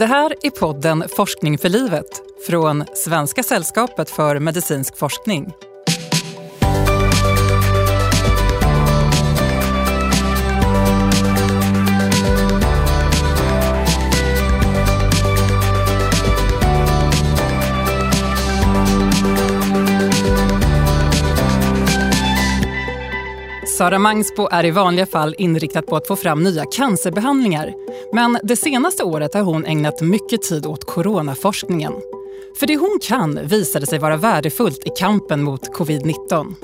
Det här är podden Forskning för livet från Svenska sällskapet för medicinsk forskning. Sara Mangsbo är i vanliga fall inriktad på att få fram nya cancerbehandlingar. Men det senaste året har hon ägnat mycket tid åt coronaforskningen. För det hon kan visade sig vara värdefullt i kampen mot covid-19.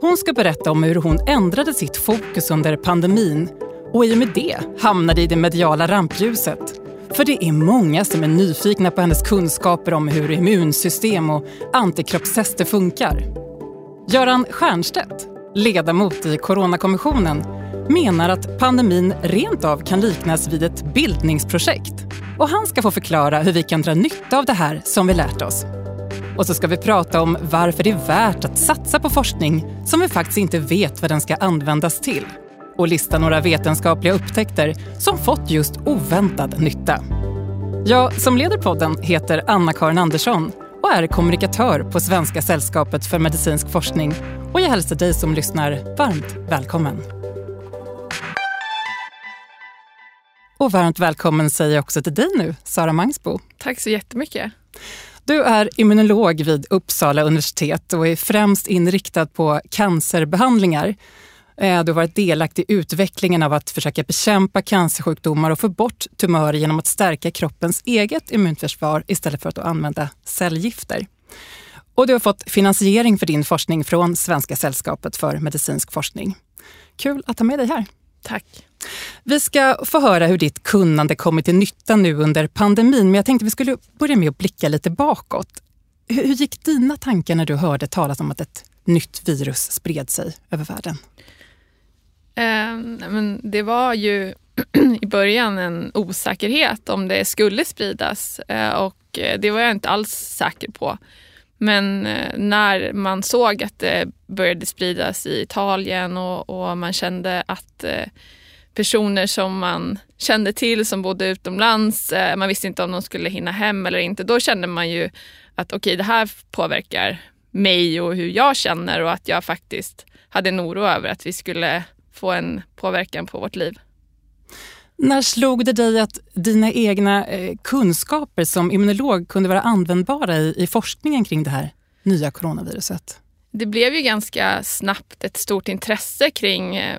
Hon ska berätta om hur hon ändrade sitt fokus under pandemin och i och med det hamnade i det mediala rampljuset. För det är många som är nyfikna på hennes kunskaper om hur immunsystem och antikroppstester funkar. Göran Stiernstedt ledamot i Coronakommissionen, menar att pandemin rent av kan liknas vid ett bildningsprojekt. Och han ska få förklara hur vi kan dra nytta av det här som vi lärt oss. Och så ska vi prata om varför det är värt att satsa på forskning som vi faktiskt inte vet vad den ska användas till. Och lista några vetenskapliga upptäckter som fått just oväntad nytta. Jag som leder podden heter Anna-Karin Andersson och är kommunikatör på Svenska sällskapet för medicinsk forskning och jag hälsar dig som lyssnar varmt välkommen. Och varmt välkommen säger jag också till dig nu, Sara Mangsbo. Tack så jättemycket. Du är immunolog vid Uppsala universitet och är främst inriktad på cancerbehandlingar. Eh, du har varit delaktig i utvecklingen av att försöka bekämpa cancersjukdomar och få bort tumörer genom att stärka kroppens eget immunförsvar istället för att använda cellgifter. Och du har fått finansiering för din forskning från Svenska sällskapet för medicinsk forskning. Kul att ha med dig här. Tack. Vi ska få höra hur ditt kunnande kommit till nytta nu under pandemin, men jag tänkte vi skulle börja med att blicka lite bakåt. Hur, hur gick dina tankar när du hörde talas om att ett nytt virus spred sig över världen? Eh, men det var ju i början en osäkerhet om det skulle spridas eh, och eh, det var jag inte alls säker på. Men eh, när man såg att det började spridas i Italien och, och man kände att eh, personer som man kände till som bodde utomlands, eh, man visste inte om de skulle hinna hem eller inte, då kände man ju att okej, okay, det här påverkar mig och hur jag känner och att jag faktiskt hade en oro över att vi skulle få en påverkan på vårt liv. När slog det dig att dina egna eh, kunskaper som immunolog kunde vara användbara i, i forskningen kring det här nya coronaviruset? Det blev ju ganska snabbt ett stort intresse kring eh,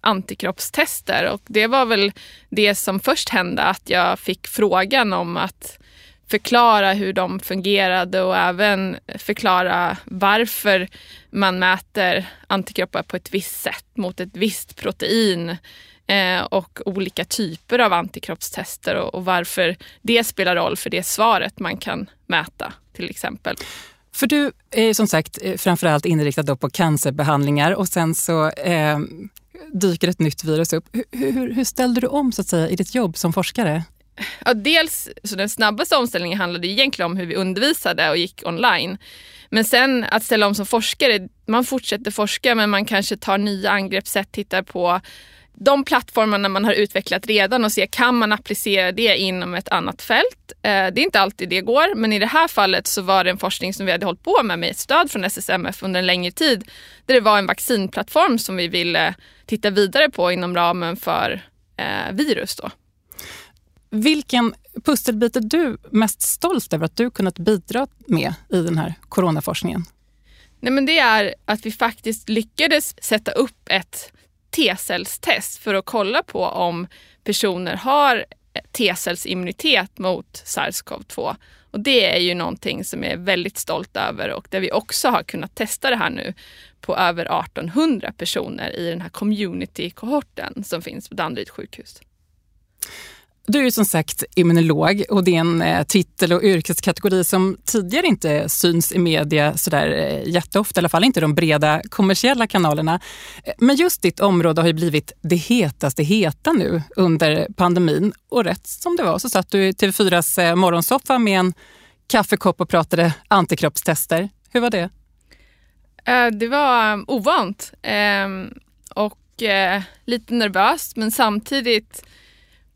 antikroppstester och det var väl det som först hände att jag fick frågan om att förklara hur de fungerade och även förklara varför man mäter antikroppar på ett visst sätt mot ett visst protein eh, och olika typer av antikroppstester och, och varför det spelar roll för det svaret man kan mäta till exempel. För du är som sagt eh, framförallt inriktad på cancerbehandlingar och sen så eh, dyker ett nytt virus upp. Hur, hur, hur ställde du om så att säga, i ditt jobb som forskare? Ja, dels, så den snabbaste omställningen handlade egentligen om hur vi undervisade och gick online. Men sen att ställa om som forskare, man fortsätter forska men man kanske tar nya angreppssätt, tittar på de plattformarna man har utvecklat redan och se kan man applicera det inom ett annat fält. Eh, det är inte alltid det går, men i det här fallet så var det en forskning som vi hade hållit på med med stöd från SSMF under en längre tid. Där det var en vaccinplattform som vi ville titta vidare på inom ramen för eh, virus. Då. Vilken pusselbit är du mest stolt över att du kunnat bidra med i den här coronaforskningen? Nej, men det är att vi faktiskt lyckades sätta upp ett T-cellstest för att kolla på om personer har T-cellsimmunitet mot SARS-CoV-2. Och det är ju någonting som jag är väldigt stolt över och där vi också har kunnat testa det här nu på över 1800 personer i den här community-kohorten som finns på Danderyds sjukhus. Du är ju som sagt immunolog och det är en eh, titel och yrkeskategori som tidigare inte syns i media sådär eh, jätteofta, i alla fall inte de breda kommersiella kanalerna. Eh, men just ditt område har ju blivit det hetaste heta nu under pandemin och rätt som det var så satt du i TV4s morgonsoffa med en kaffekopp och pratade antikroppstester. Hur var det? Det var ehm, ovant ehm, och lite nervöst men samtidigt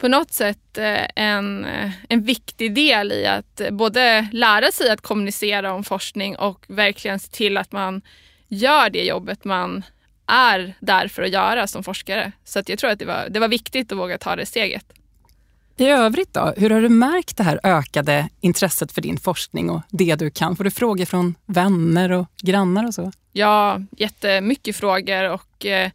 på något sätt eh, en, eh, en viktig del i att både lära sig att kommunicera om forskning och verkligen se till att man gör det jobbet man är där för att göra som forskare. Så att jag tror att det var, det var viktigt att våga ta det steget. I övrigt då, hur har du märkt det här ökade intresset för din forskning och det du kan? Får du frågor från vänner och grannar och så? Ja, jättemycket frågor och eh,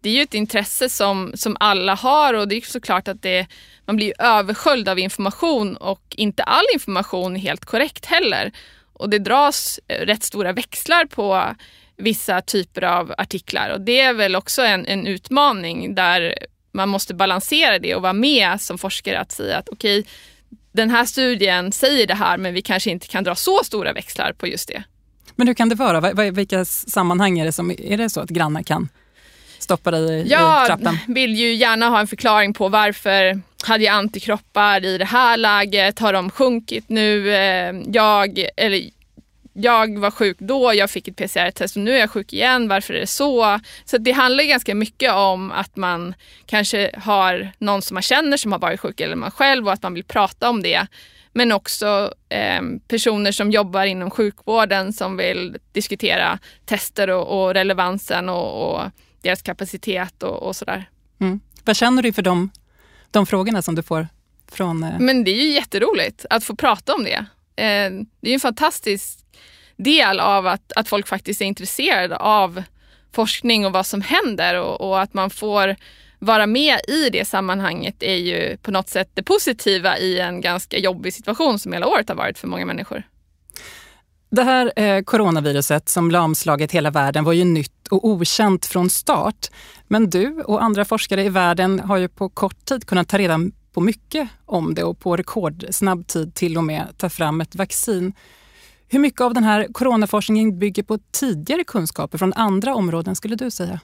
det är ju ett intresse som, som alla har och det är såklart att det, man blir översköljd av information och inte all information är helt korrekt heller. Och det dras eh, rätt stora växlar på vissa typer av artiklar och det är väl också en, en utmaning där man måste balansera det och vara med som forskare att säga att okej, okay, den här studien säger det här men vi kanske inte kan dra så stora växlar på just det. Men hur kan det vara? Vilka sammanhang är det som, är det så att grannar kan stoppa dig jag i trappan? Jag vill ju gärna ha en förklaring på varför hade jag antikroppar i det här läget? Har de sjunkit nu? Eh, jag, eller jag var sjuk då, jag fick ett PCR-test och nu är jag sjuk igen. Varför är det så? Så det handlar ganska mycket om att man kanske har någon som man känner som har varit sjuk eller man själv och att man vill prata om det. Men också eh, personer som jobbar inom sjukvården som vill diskutera tester och, och relevansen och, och, deras kapacitet och, och sådär. Mm. Vad känner du för de, de frågorna som du får från... Eh... Men det är ju jätteroligt att få prata om det. Eh, det är en fantastisk del av att, att folk faktiskt är intresserade av forskning och vad som händer och, och, att man får vara med i det sammanhanget är ju på något sätt det positiva i en ganska jobbig situation som hela året har varit för många människor. Det här eh, coronaviruset som lamslagit hela världen var ju nytt och okänt från start. Men du och andra forskare i världen har ju på kort tid kunnat ta reda på mycket om det och på rekordsnabb tid till och med ta fram ett vaccin. Hur mycket av den här coronaforskningen bygger på tidigare kunskaper från andra områden skulle du säga?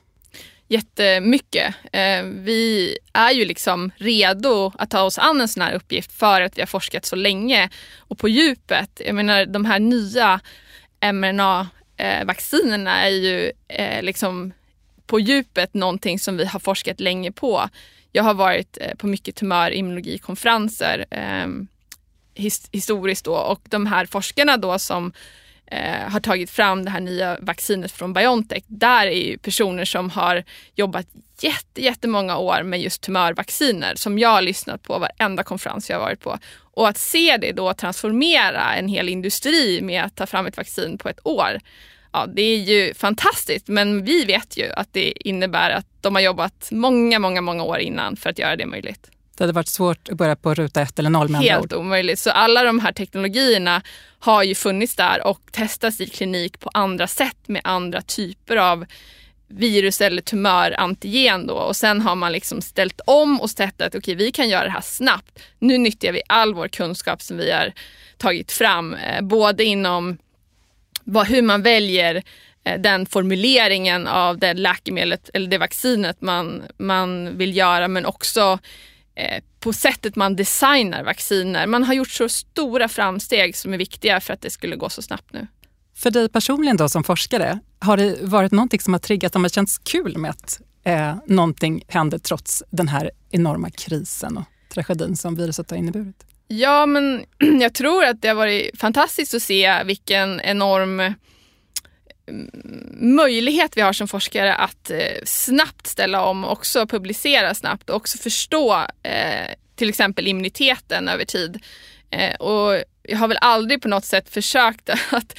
Jättemycket. Eh, vi är ju liksom redo att ta oss an en sån här uppgift för att vi har forskat så länge och på djupet. Jag menar de här nya mRNA-vaccinerna är ju eh, liksom på djupet någonting som vi har forskat länge på. Jag har varit eh, på mycket tumörimmunologikonferenser ehm, his historiskt då och de här forskarna då som eh, har tagit fram det här nya vaccinet från Biontech, där är ju personer som har jobbat jätte, jättemånga år med just tumörvacciner som jag har lyssnat på varenda konferens jag har varit på. Och att se det då transformera en hel industri med att ta fram ett vaccin på ett år, ja, det är ju fantastiskt. Men vi vet ju att det innebär att de har jobbat många, många, många år innan för att göra det möjligt. Det hade varit svårt att börja på ruta ett eller noll med Helt omöjligt. Så alla de här teknologierna har ju funnits där och testats i klinik på andra sätt med andra typer av virus eller tumörantigen då och sen har man liksom ställt om och sett att okej, okay, vi kan göra det här snabbt. Nu nyttjar vi all vår kunskap som vi har tagit fram, eh, både inom vad, hur man väljer eh, den formuleringen av det läkemedlet eller det vaccinet man, man vill göra men också på sättet man designar vacciner. Man har gjort så stora framsteg som är viktiga för att det skulle gå så snabbt nu. För dig personligen då som forskare, har det varit någonting som har triggat, om det känts kul med att eh, någonting händer trots den här enorma krisen och tragedin som viruset har inneburit? Ja, men jag tror att det har varit fantastiskt att se vilken enorm möjlighet vi har som forskare att eh, snabbt ställa om också publicera snabbt och också förstå eh, till exempel immuniteten över tid. Eh, och jag har väl aldrig på något sätt försökt att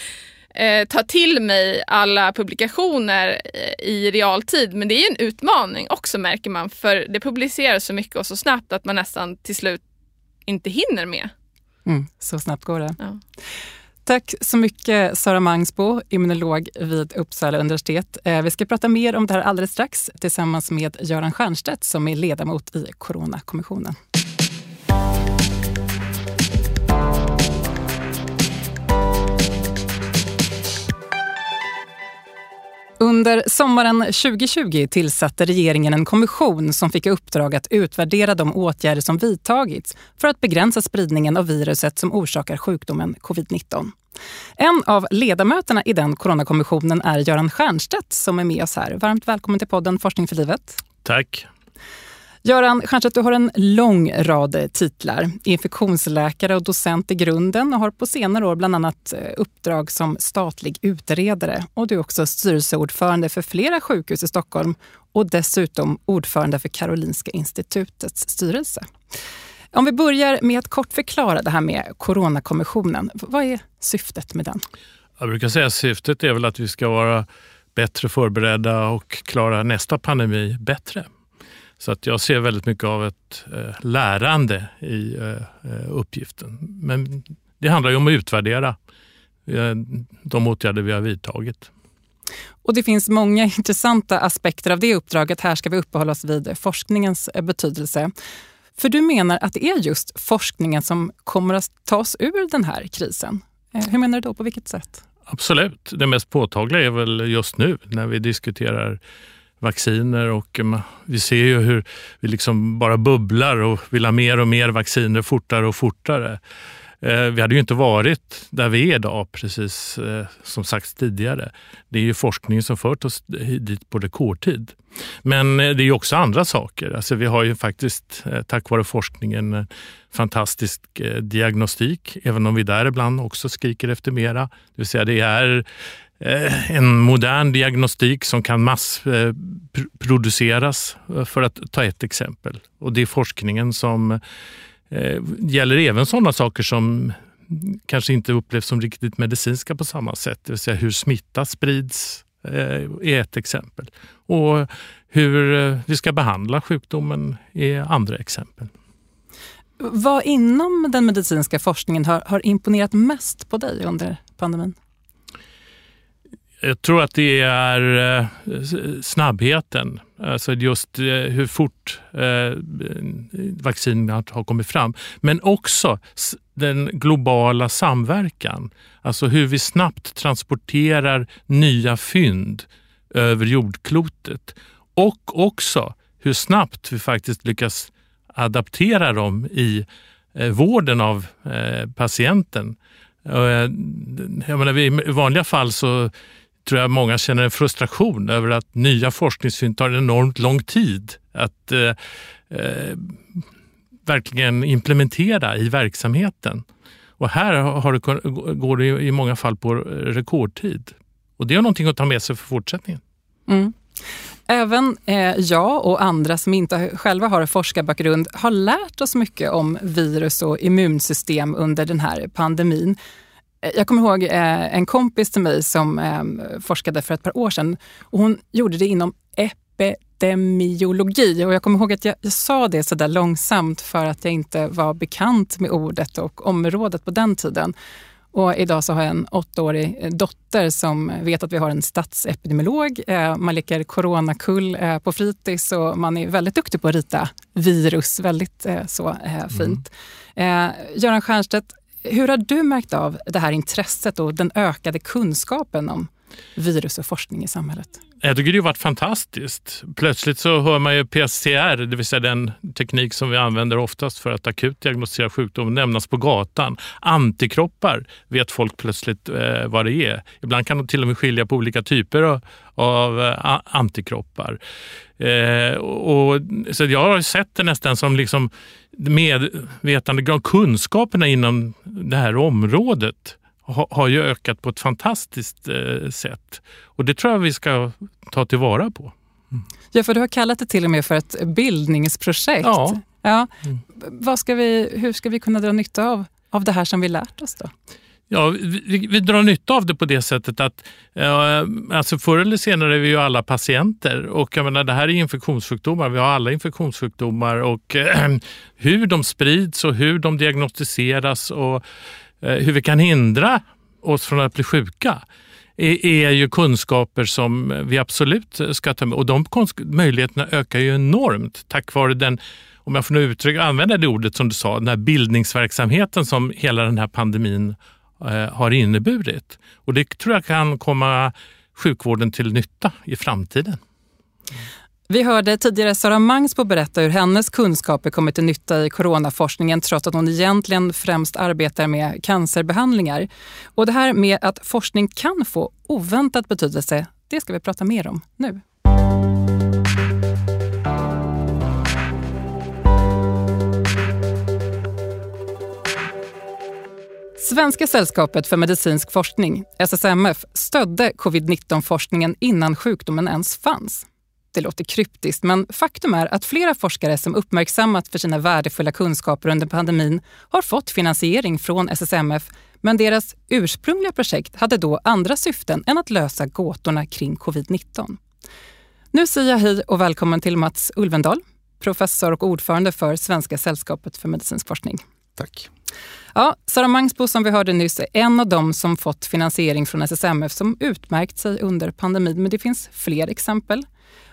eh, ta till mig alla publikationer i realtid men det är en utmaning också märker man för det publiceras så mycket och så snabbt att man nästan till slut inte hinner med. Mm, så snabbt går det. Ja. Tack så mycket Sara Mangsbo, immunolog vid Uppsala universitet. Eh, vi ska prata mer om det här alldeles strax tillsammans med Göran Stiernstedt som är ledamot i Coronakommissionen. Under sommaren 2020 tillsatte regeringen en kommission som fick i uppdrag att utvärdera de åtgärder som vidtagits för att begränsa spridningen av viruset som orsakar sjukdomen covid-19. En av ledamöterna i den coronakommissionen är Göran Stiernstedt som är med oss här. Varmt välkommen till podden Forskning för livet. Tack. Göran Stiernstedt, du har en lång rad eh, titlar. Infektionsläkare och docent i grunden och har på senare år bland annat eh, uppdrag som statlig utredare. Och du är också styrelseordförande för flera sjukhus i Stockholm och dessutom ordförande för Karolinska institutets styrelse. Om vi börjar med att kort förklara det här med Coronakommissionen. Vad är syftet med den? Jag brukar säga att syftet är väl att vi ska vara bättre förberedda och klara nästa pandemi bättre. Så att jag ser väldigt mycket av ett eh, lärande i eh, eh uppgiften. Men det handlar ju om att utvärdera eh, de åtgärder vi har vidtagit. Och Det finns många intressanta aspekter av det uppdraget. Här ska vi uppehålla oss vid forskningens eh, betydelse. För du menar att det är just forskningen som kommer att ta oss ur den här krisen. Eh, hur menar du då? På vilket sätt? Absolut. Det mest påtagliga är väl just nu när vi diskuterar vacciner och eh, vi ser ju hur vi liksom bara bubblar och vill ha mer och mer vacciner fortare och fortare. Eh, vi hade ju inte varit där vi är idag, precis eh, som sagts tidigare. Det är ju forskningen som fört oss dit på rekordtid. Men det är också andra saker. Alltså vi har ju faktiskt tack vare forskningen fantastisk diagnostik, även om vi där ibland också skriker efter mera. Det vill säga det är Eh, en modern diagnostik som kan massproduceras, eh, eh, för att ta ett exempel. Och Det är forskningen som eh, gäller även sådana saker som kanske inte upplevs som riktigt medicinska på samma sätt. Det vill säga hur smitta sprids är ett exempel. Och hur vi ska behandla sjukdomen är andra exempel. Vad inom den medicinska forskningen har, har imponerat mest på dig under pandemin? Jag tror att det är eh, snabbheten, alltså just eh, hur fort eh, vaccinet har kommit fram. Men också den globala samverkan, alltså hur vi snabbt transporterar nya fynd över jordklotet. Och också hur snabbt vi faktiskt lyckas adaptera dem i vården av patienten. Jag menar, I vanliga fall så tror jag många känner en frustration över att nya forskningsfynd tar enormt lång tid att eh, eh, verkligen implementera i verksamheten. Och här har det, går det i många fall på rekordtid. Och det är någonting att ta med sig för fortsättningen. Mm. Även eh, jag och andra som inte själva har forskarbakgrund har lärt oss mycket om virus och immunsystem under den här pandemin. Eh, jag kommer ihåg eh, en kompis till mig som eh, forskade för ett par år sedan. Och hon gjorde det inom epidemiologi. Och jag kommer ihåg att jag, jag sa det så där långsamt för att jag inte var bekant med ordet och området på den tiden. Och idag så har jag en åttaårig dotter som vet att vi har en statsepidemiolog. Man leker coronakull på fritids och man är väldigt duktig på att rita virus. Väldigt så fint. Mm. Göran Stiernstedt, hur har du märkt av det här intresset och den ökade kunskapen om virus och forskning i samhället? Jag tycker det har varit fantastiskt. Plötsligt så hör man ju PCR, det vill säga den teknik som vi använder oftast för att akut diagnostisera sjukdom, nämnas på gatan. Antikroppar vet folk plötsligt eh, vad det är. Ibland kan de till och med skilja på olika typer av, av eh, antikroppar. Eh, och, så jag har sett det nästan som liksom medvetande, kunskaperna inom det här området har, har ju ökat på ett fantastiskt eh, sätt. Och det tror jag vi ska ta tillvara på. Mm. Ja, för du har kallat det till och med för ett bildningsprojekt. Ja. ja. Mm. Vad ska vi, hur ska vi kunna dra nytta av, av det här som vi lärt oss då? Ja, vi, vi, drar nytta av det på det sättet att eh, alltså förr eller senare är vi ju alla patienter och jag menar, det här är infektionssjukdomar. Vi har alla infektionssjukdomar och eh, hur de sprids och hur de diagnostiseras och eh, hur vi kan hindra oss från att bli sjuka är, är ju kunskaper som vi absolut ska ta med och de möjligheterna ökar ju enormt tack vare den om jag får nu uttrycka, använda det ordet som du sa, den här bildningsverksamheten som hela den här pandemin Eh, har inneburit. Och det tror jag kan komma sjukvården till nytta i framtiden. Vi hörde tidigare Sara Mangsbo berätta hur hennes kunskaper kommit till nytta i coronaforskningen trots att hon egentligen främst arbetar med cancerbehandlingar. Och det här med att forskning kan få oväntad betydelse, det ska vi prata mer om nu. Svenska sällskapet för medicinsk forskning, SSMF, stödde covid-19-forskningen innan sjukdomen ens fanns. Det låter kryptiskt, men faktum är att flera forskare som uppmärksammat för sina värdefulla kunskaper under pandemin har fått finansiering från SSMF, men deras ursprungliga projekt hade då andra syften än att lösa gåtorna kring covid-19. Nu säger jag hej och välkommen till Mats Ulvendal, professor och ordförande för Svenska sällskapet för medicinsk forskning. Tack. Ja, Sara Mangsbo som vi hörde nyss är en av dem som fått finansiering från SSMF som utmärkt sig under pandemin, men det finns fler exempel.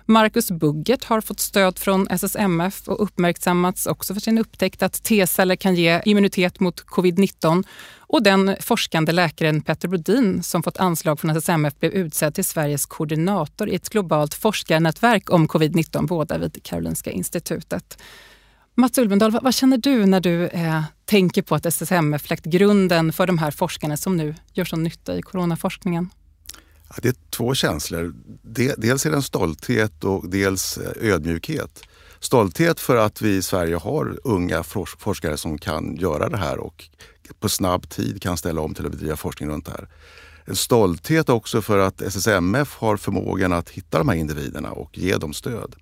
Marcus Buggert har fått stöd från SSMF och uppmärksammats också för sin upptäckt att T-celler kan ge immunitet mot covid-19. Och den forskande läkaren Petter Brodin som fått anslag från SSMF blev utsedd till Sveriges koordinator i ett globalt forskarnätverk om covid-19, båda vid Karolinska institutet. Mats Ulvendal, vad, vad, känner du när du eh, tänker på att SSMF lagt grunden för de här forskarna som nu gör sån nytta i coronaforskningen? Ja, det är två känslor. Dels är det en stolthet och dels eh, ödmjukhet. Stolthet för att vi i Sverige har unga forskare som kan göra det här och på snabb tid kan ställa om till att bedriva forskning runt det här. En stolthet också för att SSMF har förmågan att hitta de här individerna och ge dem stöd.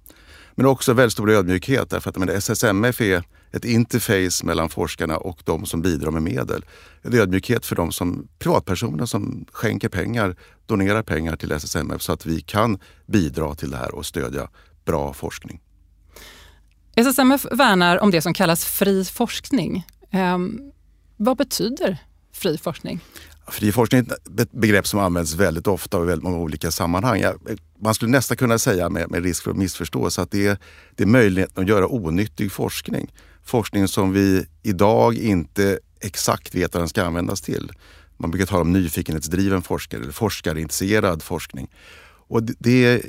Men också väldigt stor ödmjukhet därför att men, SSMF är ett interface mellan forskarna och de som bidrar med medel. En ödmjukhet för de som privatpersoner som skänker pengar, donerar pengar till SSMF så att vi kan bidra till det här och stödja bra forskning. SSMF värnar om det som kallas fri forskning. Um, vad betyder fri forskning? Fri forskning är ett begrepp som används väldigt ofta och i väldigt många olika sammanhang. Man skulle nästan kunna säga med, med risk för att missförstås att det är, det är möjligheten att göra onyttig forskning. Forskning som vi idag inte exakt vet vad den ska användas till. Man brukar tala om nyfikenhetsdriven forskare eller forskarintresserad forskning. Och det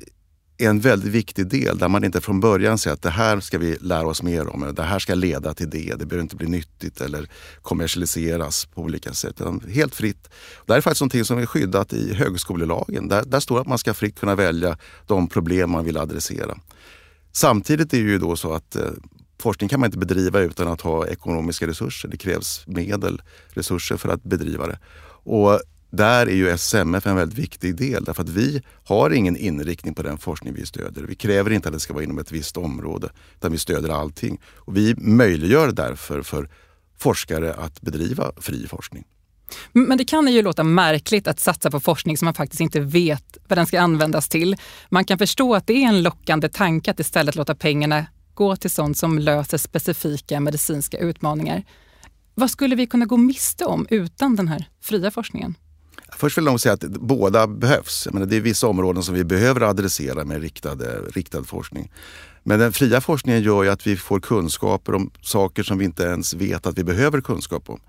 är en väldigt viktig del där man inte från början säger att det här ska vi lära oss mer om, eller det här ska leda till det, det behöver inte bli nyttigt eller kommersialiseras på olika sätt. Utan helt fritt. Det här är faktiskt någonting som är skyddat i högskolelagen. Där, där står att man ska fritt kunna välja de problem man vill adressera. Samtidigt är det ju då så att eh, forskning kan man inte bedriva utan att ha ekonomiska resurser. Det krävs medel, resurser för att bedriva det. Och där är ju SMF en väldigt viktig del därför att vi har ingen inriktning på den forskning vi stöder. Vi kräver inte att det ska vara inom ett visst område utan vi stöder allting. Och vi möjliggör därför för forskare att bedriva fri forskning. Men det kan ju låta märkligt att satsa på forskning som man faktiskt inte vet vad den ska användas till. Man kan förstå att det är en lockande tanke att istället låta pengarna gå till sånt som löser specifika medicinska utmaningar. Vad skulle vi kunna gå miste om utan den här fria forskningen? Först vill jag säga att båda behövs. Jag menar, det är vissa områden som vi behöver adressera med riktade, eh, riktad forskning. Men den fria forskningen gör ju att vi får kunskaper om saker som vi inte ens vet att vi behöver kunskap om.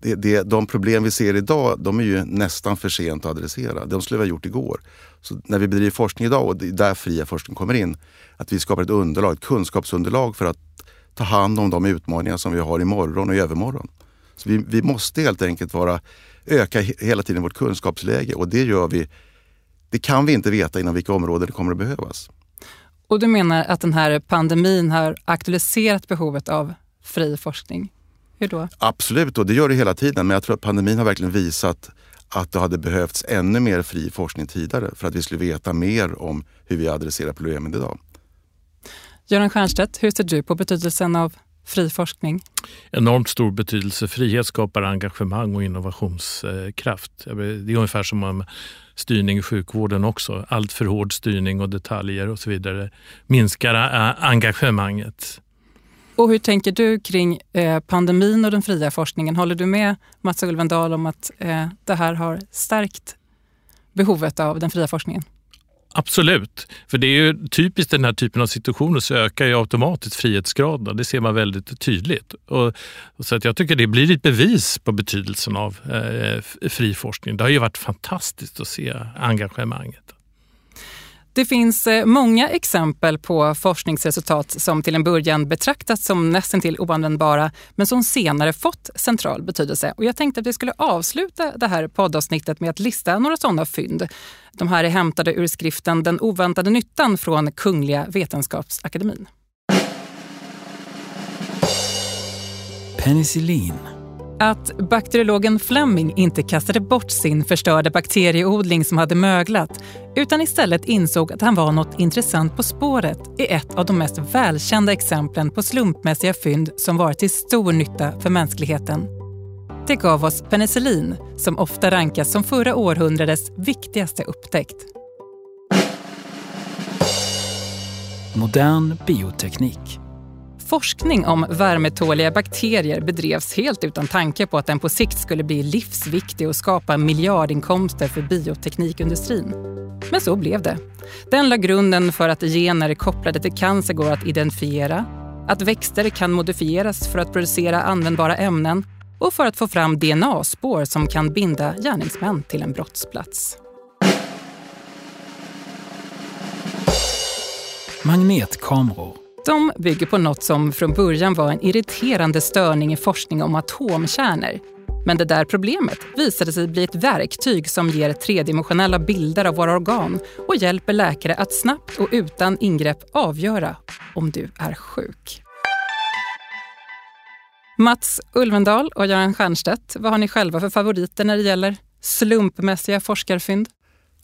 Det, det, de problem vi ser idag, de är ju nästan för sent att adressera. De skulle vi ha gjort igår. Så när vi bedriver forskning idag, och det är där fria forskning kommer in, att vi skapar ett underlag, ett kunskapsunderlag för att ta hand om de utmaningar som vi har imorgon och i övermorgon. Så vi, vi måste helt enkelt vara öka hela tiden vårt kunskapsläge och det gör vi. Det kan vi inte veta inom vilka områden det kommer att behövas. Och du menar att den här pandemin har aktualiserat behovet av fri forskning? Hur då? Absolut, och det gör det hela tiden. Men jag tror att pandemin har verkligen visat att det hade behövts ännu mer fri forskning tidigare för att vi skulle veta mer om hur vi adresserar problemen idag. Göran Stiernstedt, hur ser du på betydelsen av fri forskning? Enormt stor betydelse. Frihet skapar engagemang och innovationskraft. Det är ungefär som med styrning i sjukvården också. Allt för hård styrning och detaljer och så vidare minskar engagemanget. Och hur tänker du kring eh, pandemin och den fria forskningen? Håller du med Mats Ulvendal om att eh, det här har stärkt behovet av den fria forskningen? Absolut, för det är ju typiskt den här typen av situationer så ökar ju automatiskt frihetsgraden. Det ser man väldigt tydligt. Och, och så att jag tycker det blir ett bevis på betydelsen av eh, fri forskning. Det har ju varit fantastiskt att se engagemanget. Det finns eh, många exempel på forskningsresultat som till en början betraktats som nästintill oanvändbara men som senare fått central betydelse. Och jag tänkte att vi skulle avsluta det här poddavsnittet med att lista några sådana fynd. De här är hämtade ur skriften Den oväntade nyttan från Kungliga Vetenskapsakademin. Penicillin att bakteriologen Fleming inte kastade bort sin förstörda bakterieodling som hade möglat utan istället insåg att han var något intressant på spåret är ett av de mest välkända exemplen på slumpmässiga fynd som varit till stor nytta för mänskligheten. Det gav oss penicillin som ofta rankas som förra århundradets viktigaste upptäckt. Modern bioteknik Forskning om värmetåliga bakterier bedrevs helt utan tanke på att den på sikt skulle bli livsviktig och skapa miljardinkomster för bioteknikindustrin. Men så blev det. Den la grunden för att gener kopplade till cancer går att identifiera, att växter kan modifieras för att producera användbara ämnen och för att få fram DNA-spår som kan binda gärningsmän till en brottsplats. Magnetkameror de bygger på något som från början var en irriterande störning i forskning om atomkärnor. Men det där problemet visade sig bli ett verktyg som ger tredimensionella bilder av våra organ och hjälper läkare att snabbt och utan ingrepp avgöra om du är sjuk. Mats Ulvendal och Göran Stiernstedt, vad har ni själva för favoriter när det gäller slumpmässiga forskarfynd?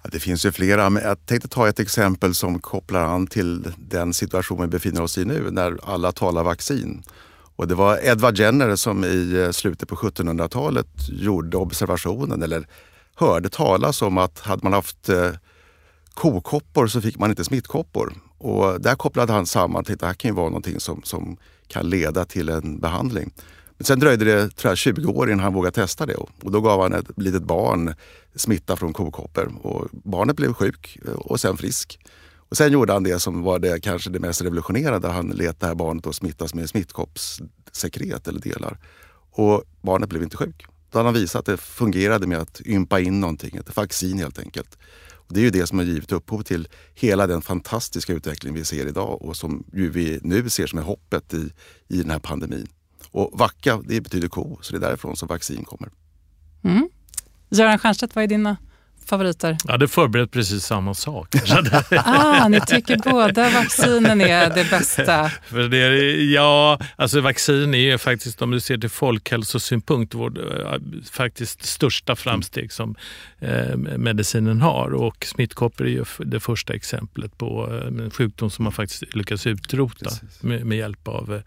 Det finns ju flera, men jag tänkte ta ett exempel som kopplar an till den situation vi befinner oss i nu när alla talar vaccin. Och det var Edward Jenner som i eh, slutet på 1700-talet gjorde observationen eller hörde talas om att hade man haft eh, kokoppor så fick man inte smittkoppor. Och där kopplade han samman till att det här kan ju vara någonting som, som kan leda till en behandling. Men sen dröjde det tror jag, 20 år innan han vågade testa det och då gav han ett litet barn smitta från kokoppor och barnet blev sjuk eh, och sen frisk. Och sen gjorde han det som var det kanske det mest revolutionerande. Han lät det här barnet då smittas med smittkoppssekret eller delar. Och barnet blev inte sjuk. Då hade han visat att det fungerade med att ympa in någonting, ett vaccin helt enkelt. Och det är ju det som har givit upphov till hela den fantastiska utveckling vi ser idag och som ju vi nu ser som är hoppet i, i den här pandemin. Och vacka, det betyder ko, så det är därifrån som vaccin kommer. Mm. Göran Stiernstedt, vad är dina favoriter? Jag hade förberett precis samma sak. ah, ni tycker båda vaccinen är det bästa? För det är, ja, alltså vaccin är faktiskt, om du ser till folkhälsosynpunkt, vårt eh, faktiskt största framsteg som eh, medicinen har. Och smittkoppor är ju det första exemplet på eh, en sjukdom som man faktiskt lyckats utrota med, med, hjälp av eh,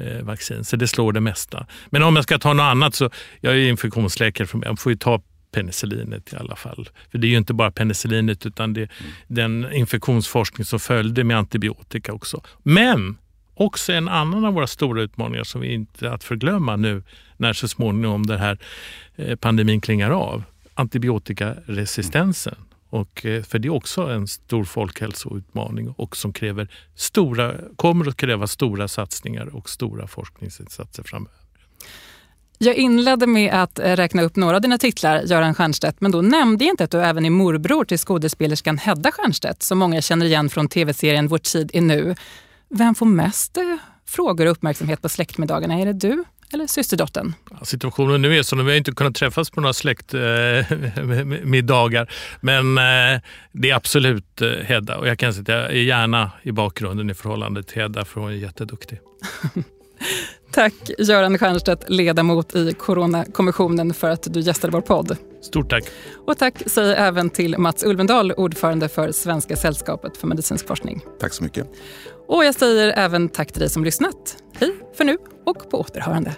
Eh, vaccin. Så det slår det mesta. Men om jag ska ta något annat så, jag är infektionsläkare, jag får ju ta penicillinet i alla fall. För det är ju inte bara penicillinet utan det är mm. den infektionsforskning som följde med antibiotika också. Men också en annan av våra stora utmaningar som vi inte är att förglömma nu när så småningom den här eh, pandemin klingar av. Antibiotikaresistensen. Och, eh, för det är också en stor folkhälsoutmaning och som kräver stora, kommer att kräva stora satsningar och stora forskningsinsatser framöver. Jag inledde med att eh, räkna upp några av dina titlar, Göran Stiernstedt, men då nämnde jag inte att du även är morbror till skådespelerskan Hedda Stiernstedt som många känner igen från tv-serien Vår tid är nu. Vem får mest eh, frågor och uppmärksamhet på släktmiddagarna? Är det du eller systerdottern? Situationen nu är så att vi har inte kunnat träffas på några släktmiddagar. Eh, men eh, det är absolut eh, Hedda och jag kan säga att jag är gärna i bakgrunden i förhållande till Hedda för hon är jätteduktig. Tack Göran Stiernstedt, ledamot i Coronakommissionen för att du gästade vår podd. Stort tack. Och tack säger även till Mats Ulvendal, ordförande för Svenska sällskapet för medicinsk forskning. Tack så mycket. Och jag säger även tack till dig som lyssnat. Hej för nu och på återhörande.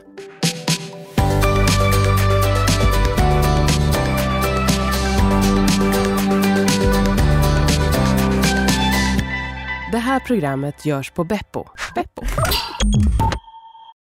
Det här programmet görs på Beppo. Beppo.